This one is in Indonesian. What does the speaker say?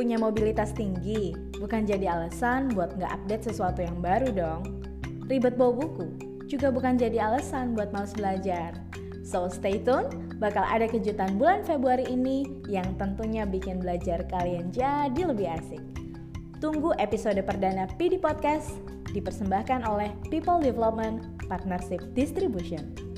punya mobilitas tinggi bukan jadi alasan buat nggak update sesuatu yang baru dong. Ribet bawa buku juga bukan jadi alasan buat males belajar. So stay tune, bakal ada kejutan bulan Februari ini yang tentunya bikin belajar kalian jadi lebih asik. Tunggu episode perdana PD Podcast dipersembahkan oleh People Development Partnership Distribution.